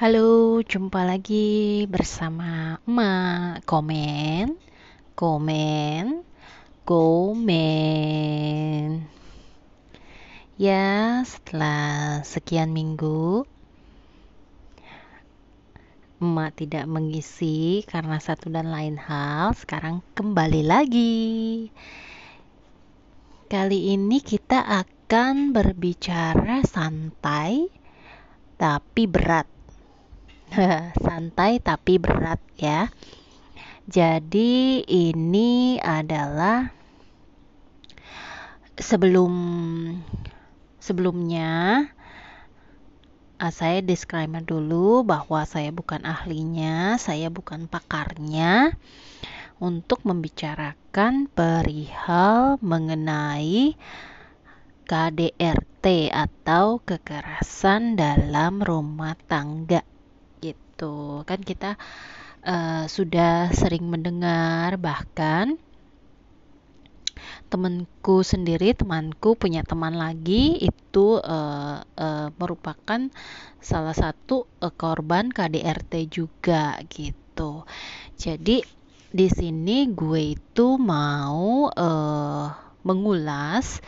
Halo, jumpa lagi bersama Emak. Komen, komen, komen. Ya, setelah sekian minggu, Emak tidak mengisi karena satu dan lain hal. Sekarang kembali lagi. Kali ini kita akan berbicara santai tapi berat santai tapi berat ya. Jadi ini adalah sebelum sebelumnya uh, saya disclaimer dulu bahwa saya bukan ahlinya, saya bukan pakarnya untuk membicarakan perihal mengenai KDRT atau kekerasan dalam rumah tangga gitu. Kan kita uh, sudah sering mendengar bahkan temanku sendiri temanku punya teman lagi itu uh, uh, merupakan salah satu uh, korban KDRT juga gitu. Jadi di sini gue itu mau uh, mengulas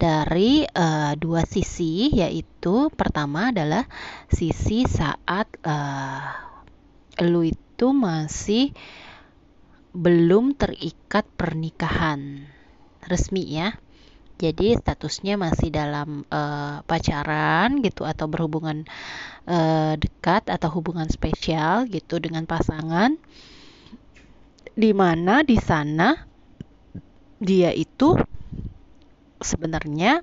dari uh, dua sisi yaitu pertama adalah sisi saat uh, lu itu masih belum terikat pernikahan. Resmi ya. Jadi statusnya masih dalam uh, pacaran gitu atau berhubungan uh, dekat atau hubungan spesial gitu dengan pasangan. Di mana di sana dia itu sebenarnya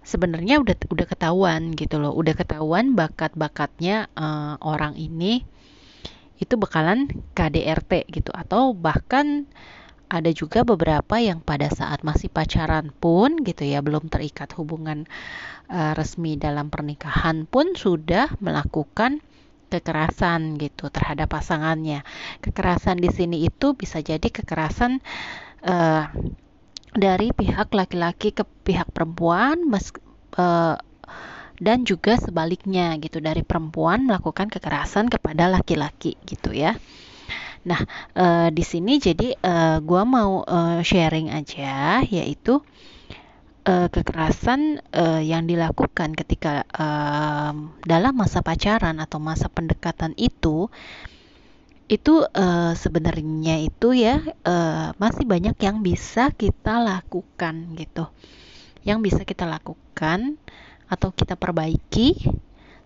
sebenarnya udah udah ketahuan gitu loh udah ketahuan bakat-bakatnya uh, orang ini itu bakalan KDRT gitu atau bahkan ada juga beberapa yang pada saat masih pacaran pun gitu ya belum terikat hubungan uh, resmi dalam pernikahan pun sudah melakukan kekerasan gitu terhadap pasangannya. Kekerasan di sini itu bisa jadi kekerasan uh, dari pihak laki-laki ke pihak perempuan mes, uh, dan juga sebaliknya gitu dari perempuan melakukan kekerasan kepada laki-laki gitu ya. Nah, uh, di sini jadi uh, gua mau uh, sharing aja yaitu uh, kekerasan uh, yang dilakukan ketika uh, dalam masa pacaran atau masa pendekatan itu itu uh, sebenarnya itu ya uh, masih banyak yang bisa kita lakukan gitu. Yang bisa kita lakukan atau kita perbaiki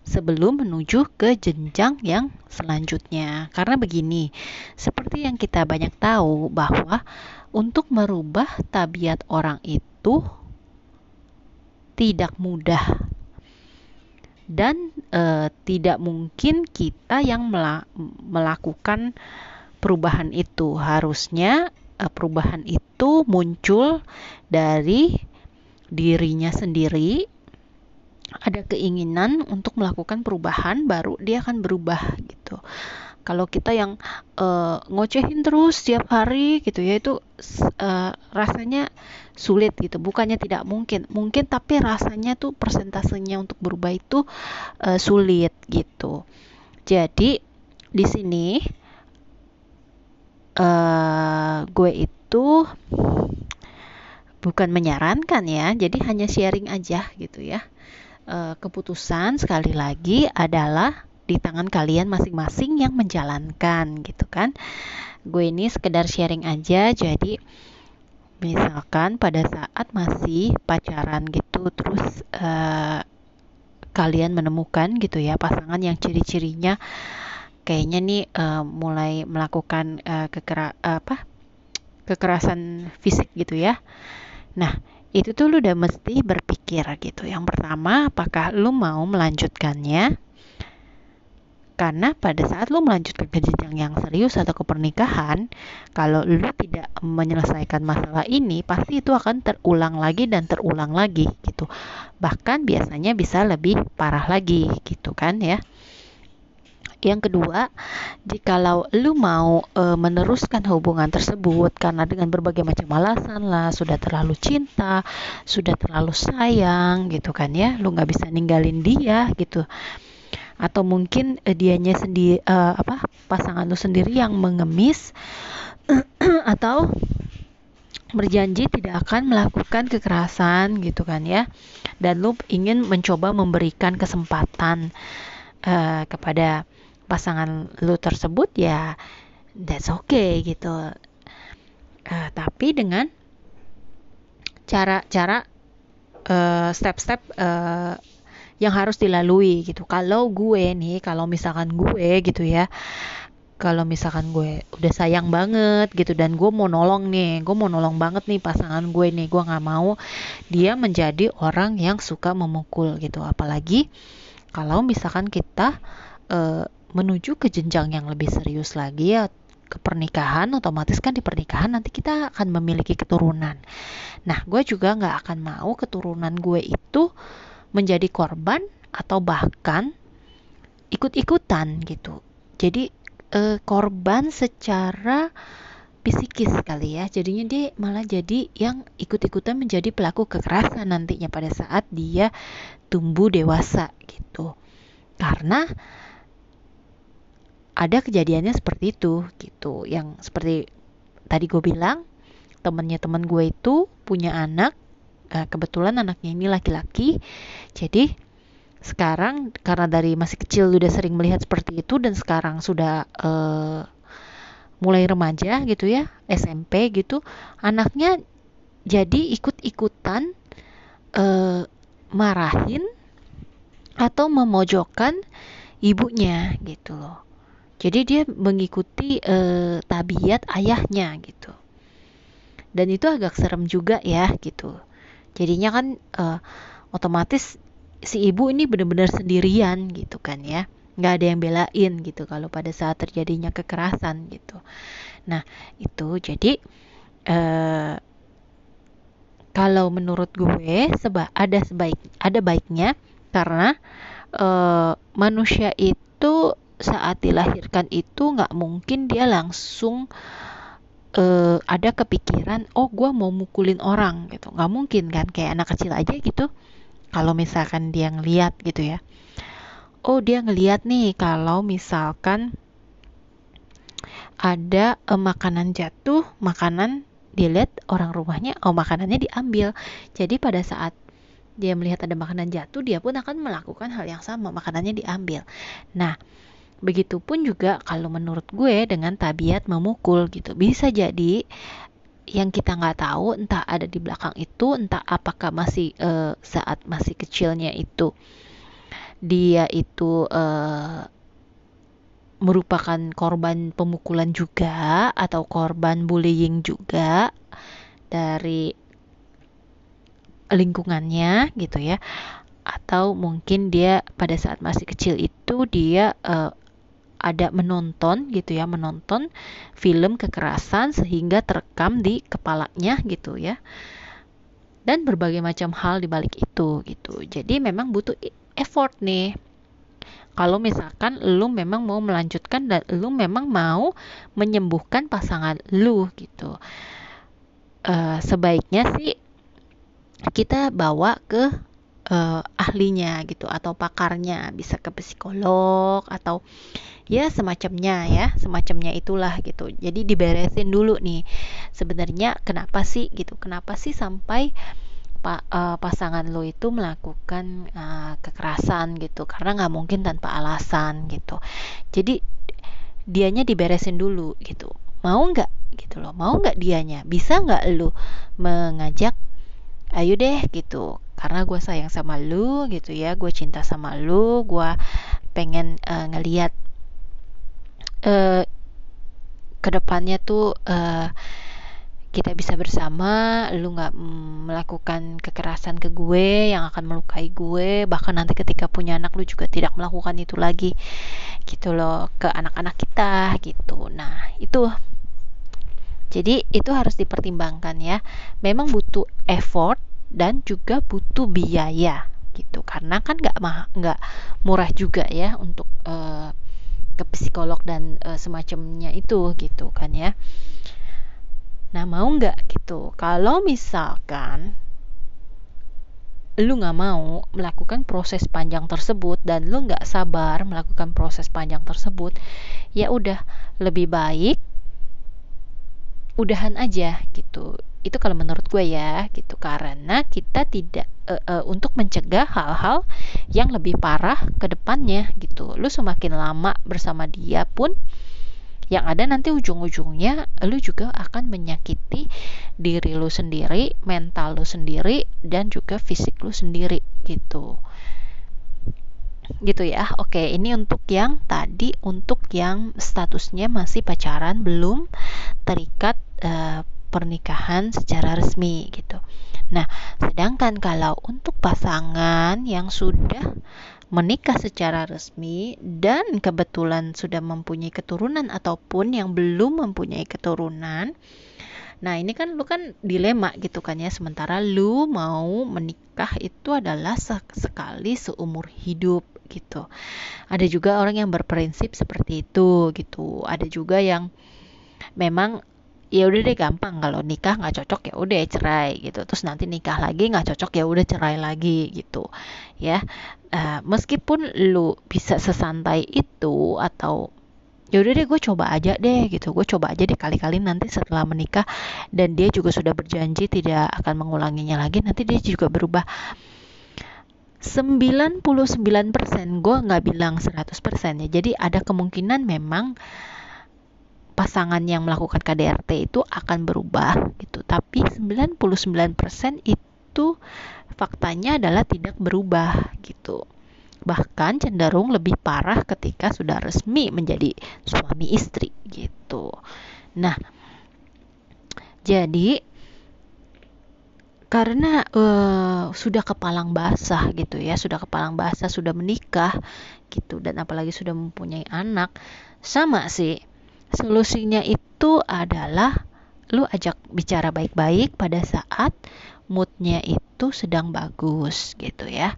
sebelum menuju ke jenjang yang selanjutnya. Karena begini seperti yang kita banyak tahu bahwa untuk merubah tabiat orang itu tidak mudah dan e, tidak mungkin kita yang melakukan perubahan itu. Harusnya e, perubahan itu muncul dari dirinya sendiri. Ada keinginan untuk melakukan perubahan baru dia akan berubah gitu kalau kita yang uh, ngocehin terus setiap hari gitu ya itu uh, rasanya sulit gitu. Bukannya tidak mungkin. Mungkin tapi rasanya tuh persentasenya untuk berubah itu uh, sulit gitu. Jadi di sini uh, gue itu bukan menyarankan ya. Jadi hanya sharing aja gitu ya. Uh, keputusan sekali lagi adalah di tangan kalian masing-masing yang menjalankan gitu kan? Gue ini sekedar sharing aja jadi misalkan pada saat masih pacaran gitu terus uh, kalian menemukan gitu ya pasangan yang ciri-cirinya kayaknya nih uh, mulai melakukan uh, kekera apa kekerasan fisik gitu ya. Nah itu tuh lu udah mesti berpikir gitu. Yang pertama apakah lu mau melanjutkannya karena pada saat lu melanjutkan ke jenjang yang serius atau ke pernikahan, kalau lu tidak menyelesaikan masalah ini, pasti itu akan terulang lagi dan terulang lagi gitu. Bahkan biasanya bisa lebih parah lagi gitu kan ya. Yang kedua, jikalau lu mau e, meneruskan hubungan tersebut karena dengan berbagai macam alasan lah, sudah terlalu cinta, sudah terlalu sayang gitu kan ya, lu nggak bisa ninggalin dia gitu atau mungkin uh, dianya sendiri uh, apa pasangan lu sendiri yang mengemis atau berjanji tidak akan melakukan kekerasan gitu kan ya. Dan lu ingin mencoba memberikan kesempatan uh, kepada pasangan lu tersebut ya that's okay gitu. Uh, tapi dengan cara-cara step-step uh, yang harus dilalui gitu. Kalau gue nih kalau misalkan gue gitu ya kalau misalkan gue udah sayang banget gitu dan gue mau nolong nih gue mau nolong banget nih pasangan gue nih gue nggak mau dia menjadi orang yang suka memukul gitu. Apalagi kalau misalkan kita uh, menuju ke jenjang yang lebih serius lagi ya ke pernikahan otomatis kan di pernikahan nanti kita akan memiliki keturunan. Nah gue juga nggak akan mau keturunan gue itu menjadi korban atau bahkan ikut-ikutan gitu. Jadi uh, korban secara psikis kali ya. Jadinya dia malah jadi yang ikut-ikutan menjadi pelaku kekerasan nantinya pada saat dia tumbuh dewasa gitu. Karena ada kejadiannya seperti itu gitu. Yang seperti tadi gue bilang temennya teman gue itu punya anak. Uh, kebetulan anaknya ini laki-laki jadi sekarang karena dari masih kecil udah sering melihat seperti itu dan sekarang sudah uh, mulai remaja gitu ya SMP gitu anaknya jadi ikut-ikutan uh, marahin atau memojokkan ibunya gitu loh. Jadi dia mengikuti uh, tabiat ayahnya gitu. Dan itu agak serem juga ya gitu. Jadinya kan uh, otomatis si ibu ini benar-benar sendirian gitu kan ya. Nggak ada yang belain gitu kalau pada saat terjadinya kekerasan gitu. Nah itu jadi uh, kalau menurut gue seba ada sebaik ada baiknya karena uh, manusia itu saat dilahirkan itu nggak mungkin dia langsung uh, ada kepikiran oh gue mau mukulin orang gitu. Nggak mungkin kan kayak anak kecil aja gitu kalau misalkan dia ngeliat gitu ya. Oh dia ngeliat nih kalau misalkan ada eh, makanan jatuh makanan dilihat orang rumahnya oh makanannya diambil. Jadi pada saat dia melihat ada makanan jatuh dia pun akan melakukan hal yang sama makanannya diambil. Nah begitupun juga kalau menurut gue dengan tabiat memukul gitu. Bisa jadi yang kita nggak tahu entah ada di belakang itu entah apakah masih uh, saat masih kecilnya itu dia itu uh, merupakan korban pemukulan juga atau korban bullying juga dari lingkungannya gitu ya. Atau mungkin dia pada saat masih kecil itu dia uh, ada menonton gitu ya menonton film kekerasan sehingga terekam di kepalanya gitu ya. Dan berbagai macam hal di balik itu gitu. Jadi memang butuh effort nih. Kalau misalkan lu memang mau melanjutkan dan lu memang mau menyembuhkan pasangan lu gitu. Uh, sebaiknya sih kita bawa ke uh, ahlinya gitu atau pakarnya. Bisa ke psikolog atau ya semacamnya ya semacamnya itulah gitu. Jadi diberesin dulu nih. Sebenarnya kenapa sih gitu? Kenapa sih sampai pa, uh, pasangan lo itu melakukan uh, kekerasan gitu? Karena nggak mungkin tanpa alasan gitu. Jadi dianya diberesin dulu gitu. Mau nggak gitu loh? Mau nggak dianya? Bisa nggak lu mengajak ayo deh gitu. Karena gue sayang sama lu gitu ya gue cinta sama lu gue pengen uh, ngeliat uh, ke depannya tuh uh, kita bisa bersama lu nggak melakukan kekerasan ke gue yang akan melukai gue bahkan nanti ketika punya anak lu juga tidak melakukan itu lagi gitu loh ke anak-anak kita gitu. Nah itu. Jadi itu harus dipertimbangkan ya. Memang butuh effort dan juga butuh biaya gitu. Karena kan nggak nggak murah juga ya untuk uh, ke psikolog dan uh, semacamnya itu gitu kan ya. Nah mau nggak gitu? Kalau misalkan lu nggak mau melakukan proses panjang tersebut dan lu nggak sabar melakukan proses panjang tersebut ya udah lebih baik udahan aja gitu itu kalau menurut gue ya gitu karena kita tidak uh, uh, untuk mencegah hal-hal yang lebih parah ke depannya gitu lu semakin lama bersama dia pun yang ada nanti ujung-ujungnya lu juga akan menyakiti diri lu sendiri, mental lu sendiri dan juga fisik lu sendiri gitu. Gitu ya. Oke, ini untuk yang tadi untuk yang statusnya masih pacaran belum terikat uh, pernikahan secara resmi gitu. Nah, sedangkan kalau untuk pasangan yang sudah menikah secara resmi dan kebetulan sudah mempunyai keturunan ataupun yang belum mempunyai keturunan. Nah, ini kan lu kan dilema gitu kan ya. Sementara lu mau menikah itu adalah sekali seumur hidup gitu. Ada juga orang yang berprinsip seperti itu gitu. Ada juga yang memang ya udah deh gampang. Kalau nikah nggak cocok ya udah cerai gitu. Terus nanti nikah lagi nggak cocok ya udah cerai lagi gitu. Ya uh, meskipun lu bisa sesantai itu atau ya udah deh gue coba aja deh gitu. Gue coba aja deh kali-kali nanti setelah menikah. Dan dia juga sudah berjanji tidak akan mengulanginya lagi. Nanti dia juga berubah. 99% gue nggak bilang 100% ya. Jadi ada kemungkinan memang pasangan yang melakukan KDRT itu akan berubah gitu. Tapi 99% itu faktanya adalah tidak berubah gitu. Bahkan cenderung lebih parah ketika sudah resmi menjadi suami istri gitu. Nah, jadi karena uh, sudah kepalang basah gitu ya, sudah kepalang basah, sudah menikah gitu dan apalagi sudah mempunyai anak, sama sih Solusinya itu adalah lu ajak bicara baik-baik pada saat moodnya itu sedang bagus gitu ya.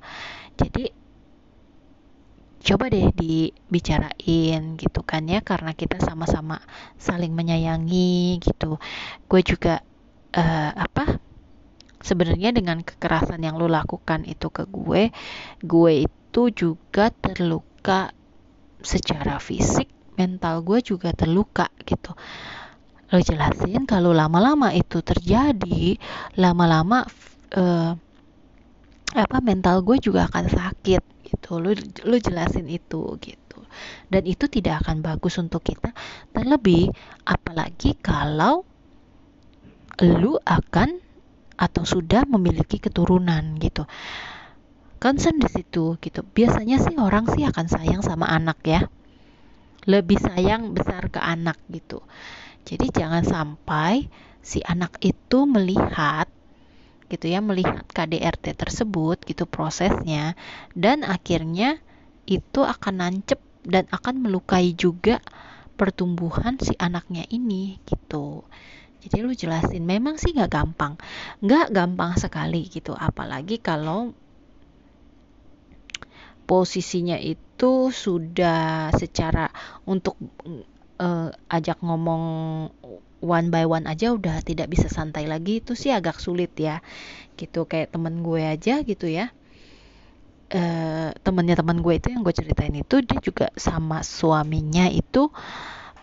Jadi coba deh dibicarain gitu kan ya karena kita sama-sama saling menyayangi gitu. Gue juga uh, apa? Sebenarnya dengan kekerasan yang lu lakukan itu ke gue, gue itu juga terluka secara fisik mental gue juga terluka gitu. Lo jelasin kalau lama-lama itu terjadi lama-lama uh, apa mental gue juga akan sakit gitu. Lo lo jelasin itu gitu. Dan itu tidak akan bagus untuk kita terlebih apalagi kalau lu akan atau sudah memiliki keturunan gitu. Concern di situ gitu. Biasanya sih orang sih akan sayang sama anak ya lebih sayang besar ke anak gitu. Jadi jangan sampai si anak itu melihat gitu ya, melihat KDRT tersebut gitu prosesnya dan akhirnya itu akan nancep dan akan melukai juga pertumbuhan si anaknya ini gitu. Jadi lu jelasin memang sih nggak gampang, nggak gampang sekali gitu, apalagi kalau posisinya itu sudah secara untuk uh, ajak ngomong one by one aja udah tidak bisa santai lagi itu sih agak sulit ya. Gitu kayak temen gue aja gitu ya. Uh, temennya teman gue itu yang gue ceritain itu dia juga sama suaminya itu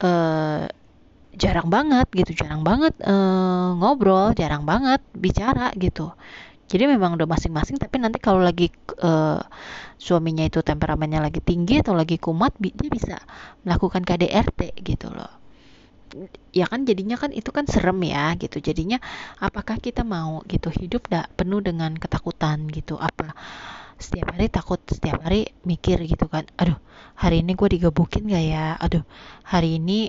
uh, jarang banget gitu jarang banget uh, ngobrol jarang banget bicara gitu jadi memang udah masing-masing tapi nanti kalau lagi uh, suaminya itu temperamennya lagi tinggi atau lagi kumat dia bisa melakukan KDRT gitu loh. Ya kan jadinya kan itu kan serem ya gitu. Jadinya apakah kita mau gitu hidup gak penuh dengan ketakutan gitu? Apa setiap hari takut setiap hari mikir gitu kan aduh hari ini gue digebukin gak ya? Aduh hari ini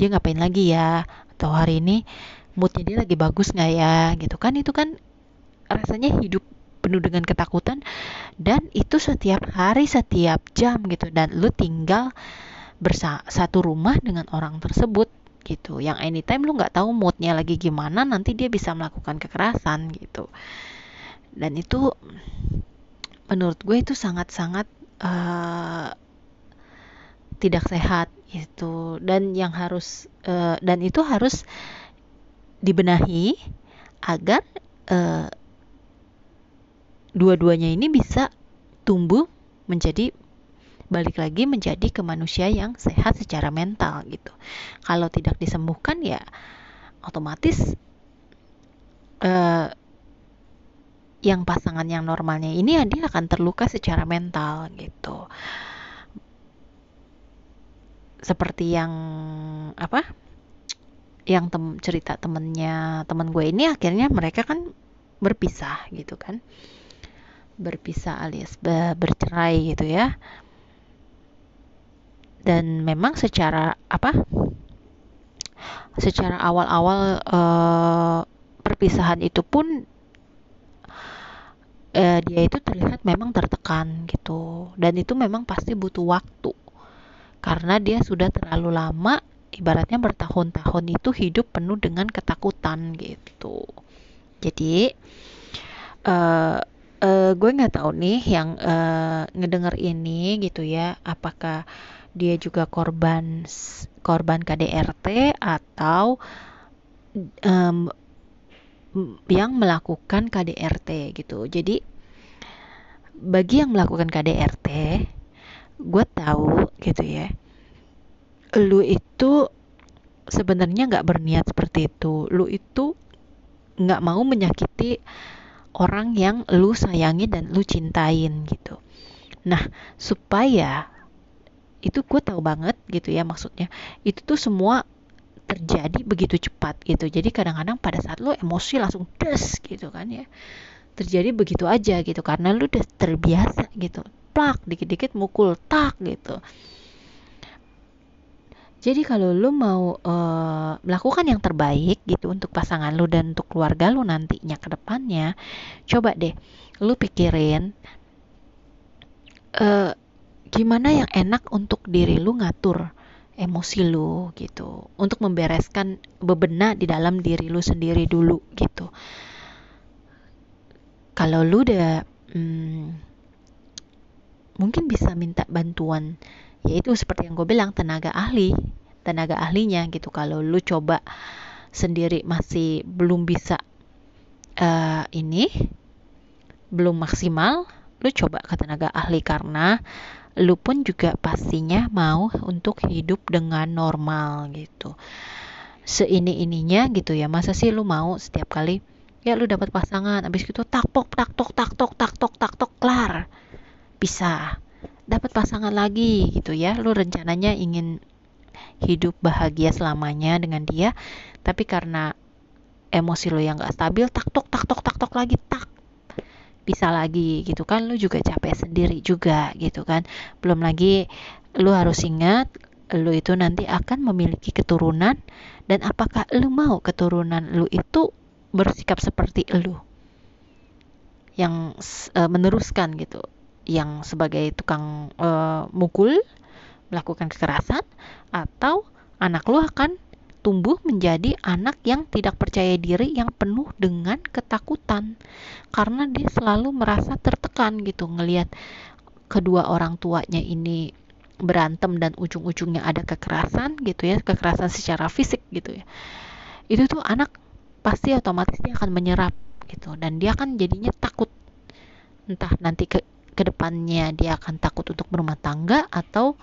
dia ngapain lagi ya? Atau hari ini moodnya dia lagi bagus nggak ya? Gitu kan itu kan rasanya hidup penuh dengan ketakutan dan itu setiap hari setiap jam gitu. Dan lu tinggal bersatu rumah dengan orang tersebut gitu. Yang anytime lu nggak tahu moodnya lagi gimana nanti dia bisa melakukan kekerasan gitu. Dan itu menurut gue itu sangat-sangat uh, tidak sehat itu dan yang harus uh, dan itu harus dibenahi agar uh, dua-duanya ini bisa tumbuh menjadi balik lagi menjadi ke manusia yang sehat secara mental gitu. Kalau tidak disembuhkan ya otomatis uh, yang pasangan yang normalnya ini ya dia akan terluka secara mental gitu seperti yang apa yang tem cerita temennya teman gue ini akhirnya mereka kan berpisah gitu kan berpisah alias be bercerai gitu ya. Dan memang secara apa secara awal-awal uh, perpisahan itu pun uh, dia itu terlihat memang tertekan gitu. Dan itu memang pasti butuh waktu. Karena dia sudah terlalu lama ibaratnya bertahun-tahun itu hidup penuh dengan ketakutan gitu. Jadi uh, uh, gue nggak tahu nih yang uh, ngedenger ini gitu ya apakah dia juga korban korban KDRT atau um, yang melakukan KDRT gitu. Jadi bagi yang melakukan KDRT, gue tahu gitu ya, lu itu sebenarnya nggak berniat seperti itu. Lu itu nggak mau menyakiti orang yang lu sayangi dan lu cintain gitu. Nah, supaya itu gue tahu banget gitu ya maksudnya. Itu tuh semua terjadi begitu cepat gitu. Jadi kadang-kadang pada saat lo emosi langsung des gitu kan ya. Terjadi begitu aja gitu. Karena lo udah terbiasa gitu. Plak dikit-dikit mukul tak gitu jadi kalau lo mau uh, melakukan yang terbaik gitu untuk pasangan lo dan untuk keluarga lo nantinya ke depannya, coba deh lo pikirin uh, gimana yang enak untuk diri lu ngatur emosi lu gitu. Untuk membereskan bebenah di dalam diri lu sendiri dulu gitu. Kalau lu udah hmm, mungkin bisa minta bantuan yaitu seperti yang gue bilang tenaga ahli tenaga ahlinya gitu. Kalau lu coba sendiri masih belum bisa uh, ini belum maksimal lu coba ke tenaga ahli. Karena lu pun juga pastinya mau untuk hidup dengan normal gitu. Seini ininya gitu ya. Masa sih lu mau setiap kali ya lu dapat pasangan abis itu taktok taktok taktok taktok taktok kelar. Bisa dapat pasangan lagi gitu ya. Lu rencananya ingin hidup bahagia selamanya dengan dia tapi karena emosi lo yang gak stabil taktok taktok taktok lagi tak bisa lagi gitu kan. Lu juga capek sendiri juga gitu kan. Belum lagi lu harus ingat lu itu nanti akan memiliki keturunan dan apakah lu mau keturunan lu itu bersikap seperti lu? Yang uh, meneruskan gitu yang sebagai tukang uh, mukul melakukan kekerasan atau anak lu akan tumbuh menjadi anak yang tidak percaya diri yang penuh dengan ketakutan. Karena dia selalu merasa tertekan gitu ngelihat kedua orang tuanya ini berantem dan ujung-ujungnya ada kekerasan gitu ya kekerasan secara fisik gitu ya. Itu tuh anak pasti otomatis dia akan menyerap gitu dan dia akan jadinya takut. Entah nanti ke ke depannya dia akan takut untuk berumah tangga atau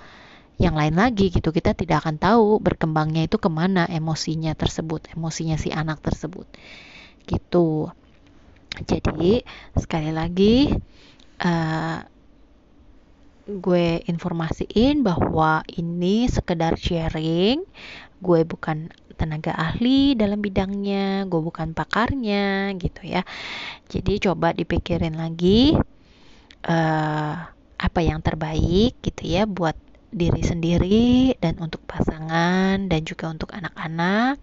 yang lain lagi gitu. Kita tidak akan tahu berkembangnya itu ke mana emosinya tersebut emosinya si anak tersebut. Gitu. Jadi sekali lagi uh, gue informasiin bahwa ini sekedar sharing. Gue bukan tenaga ahli dalam bidangnya gue bukan pakarnya gitu ya. Jadi coba dipikirin lagi uh, apa yang terbaik gitu ya buat diri sendiri dan untuk pasangan dan juga untuk anak-anak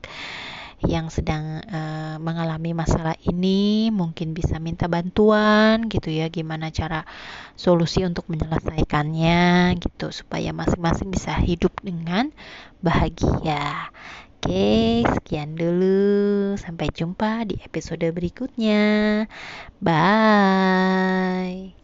yang sedang uh, mengalami masalah ini mungkin bisa minta bantuan gitu ya gimana cara solusi untuk menyelesaikannya gitu supaya masing-masing bisa hidup dengan bahagia. Oke, sekian dulu. Sampai jumpa di episode berikutnya. Bye.